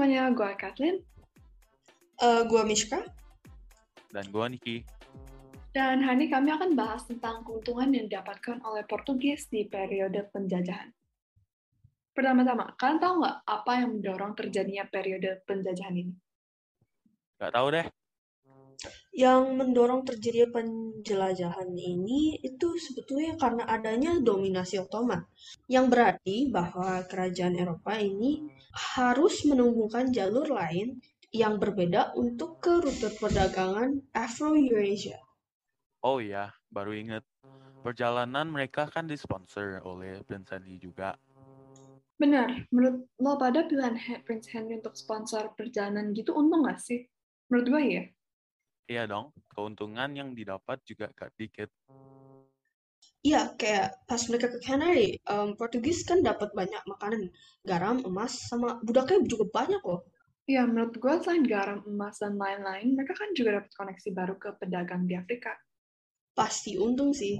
Semuanya, gue Kathleen. Uh, gue Mishka. Dan gue Niki. Dan hari ini kami akan bahas tentang keuntungan yang didapatkan oleh Portugis di periode penjajahan. Pertama-tama, kalian tahu nggak apa yang mendorong terjadinya periode penjajahan ini? Nggak tahu deh. Yang mendorong terjadinya penjelajahan ini itu sebetulnya karena adanya dominasi Ottoman. Yang berarti bahwa kerajaan Eropa ini harus menemukan jalur lain yang berbeda untuk ke rute perdagangan Afro-Eurasia. Oh iya, baru inget. Perjalanan mereka kan disponsor oleh Prince Henry juga. Benar, menurut lo pada pilihan Prince Henry untuk sponsor perjalanan gitu untung nggak sih? Menurut gue ya. Iya dong, keuntungan yang didapat juga gak dikit. Iya, kayak pas mereka ke Canary, um, Portugis kan dapat banyak makanan, garam, emas, sama budaknya juga banyak loh. Iya, menurut gue selain garam, emas, dan lain-lain, mereka kan juga dapat koneksi baru ke pedagang di Afrika pasti untung sih.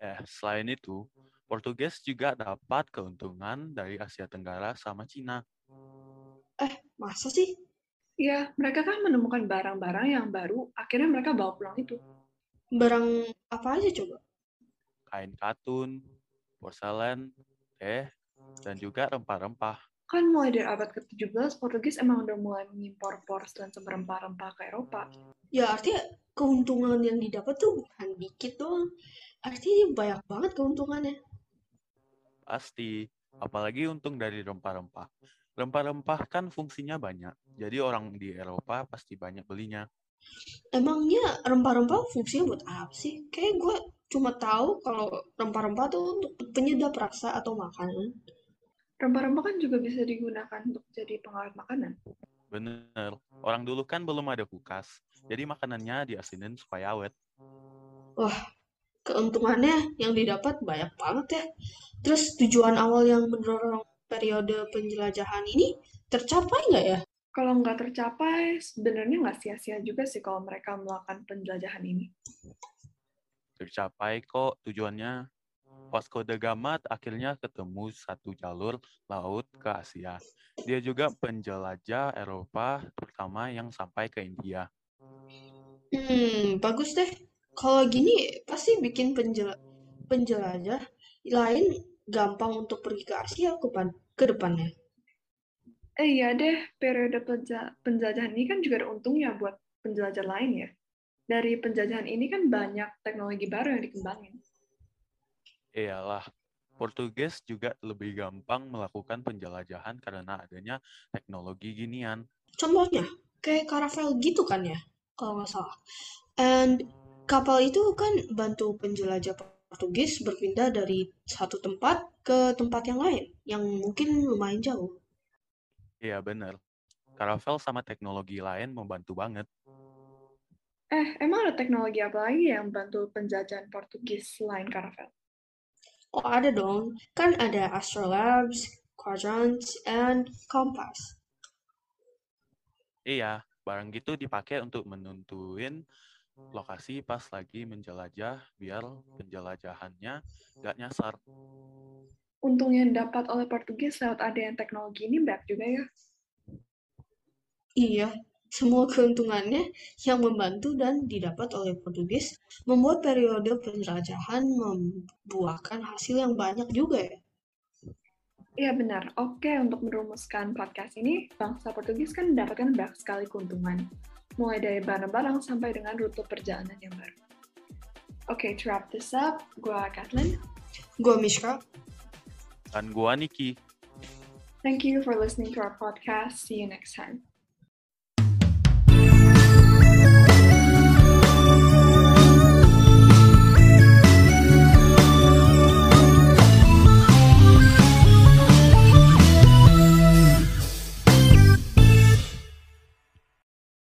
Eh, selain itu, Portugis juga dapat keuntungan dari Asia Tenggara sama Cina. Eh, masa sih? Ya, mereka kan menemukan barang-barang yang baru, akhirnya mereka bawa pulang itu. Barang apa aja coba? Kain katun, porselen, teh, dan juga rempah-rempah. Kan mulai dari abad ke-17, Portugis emang udah mulai mengimpor porselen sama rempah-rempah ke Eropa. Ya, artinya keuntungan yang didapat tuh bukan dikit doang. Artinya banyak banget keuntungannya. Pasti, apalagi untung dari rempah-rempah. Rempah-rempah kan fungsinya banyak, jadi orang di Eropa pasti banyak belinya. Emangnya rempah-rempah fungsinya buat apa sih? Kayak gue cuma tahu kalau rempah-rempah tuh untuk penyedap rasa atau makanan. Rempah-rempah kan juga bisa digunakan untuk jadi pengawet makanan. Bener. Orang dulu kan belum ada kulkas, jadi makanannya diasinin supaya awet. Wah, keuntungannya yang didapat banyak banget ya. Terus tujuan awal yang mendorong periode penjelajahan ini tercapai nggak ya? Kalau nggak tercapai, sebenarnya nggak sia-sia juga sih kalau mereka melakukan penjelajahan ini. Tercapai kok tujuannya. Vasco da Gama akhirnya ketemu satu jalur laut ke Asia. Dia juga penjelajah Eropa, terutama yang sampai ke India. Hmm, bagus deh. Kalau gini pasti bikin penjel penjelajah lain gampang untuk pergi ke Asia ke, ke depannya. Eh iya deh, periode penjajahan ini kan juga ada untungnya buat penjelajah lain ya. Dari penjajahan ini kan banyak teknologi baru yang dikembangin. Iyalah, Portugis juga lebih gampang melakukan penjelajahan karena adanya teknologi ginian. Contohnya, kayak karavel gitu kan ya, kalau nggak salah. And kapal itu kan bantu penjelajah Portugis berpindah dari satu tempat ke tempat yang lain, yang mungkin lumayan jauh. Iya bener, karavel sama teknologi lain membantu banget. Eh, emang ada teknologi apa lagi yang bantu penjajahan Portugis selain karavel? Oh ada dong, kan ada astrolabs, quadrants, and compass. Iya, barang gitu dipakai untuk menentuin lokasi pas lagi menjelajah biar penjelajahannya nggak nyasar. Untung yang dapat oleh Portugis lewat adanya teknologi ini banyak juga ya. Iya, semua keuntungannya yang membantu dan didapat oleh Portugis membuat periode penjelajahan membuahkan hasil yang banyak juga ya. Iya benar. Oke, untuk merumuskan podcast ini, bangsa Portugis kan mendapatkan banyak sekali keuntungan. Mulai dari barang-barang sampai dengan rute perjalanan yang baru. Oke, okay, to wrap this up, gue Kathleen. Gue Mishka. Thank you for listening to our podcast. See you next time.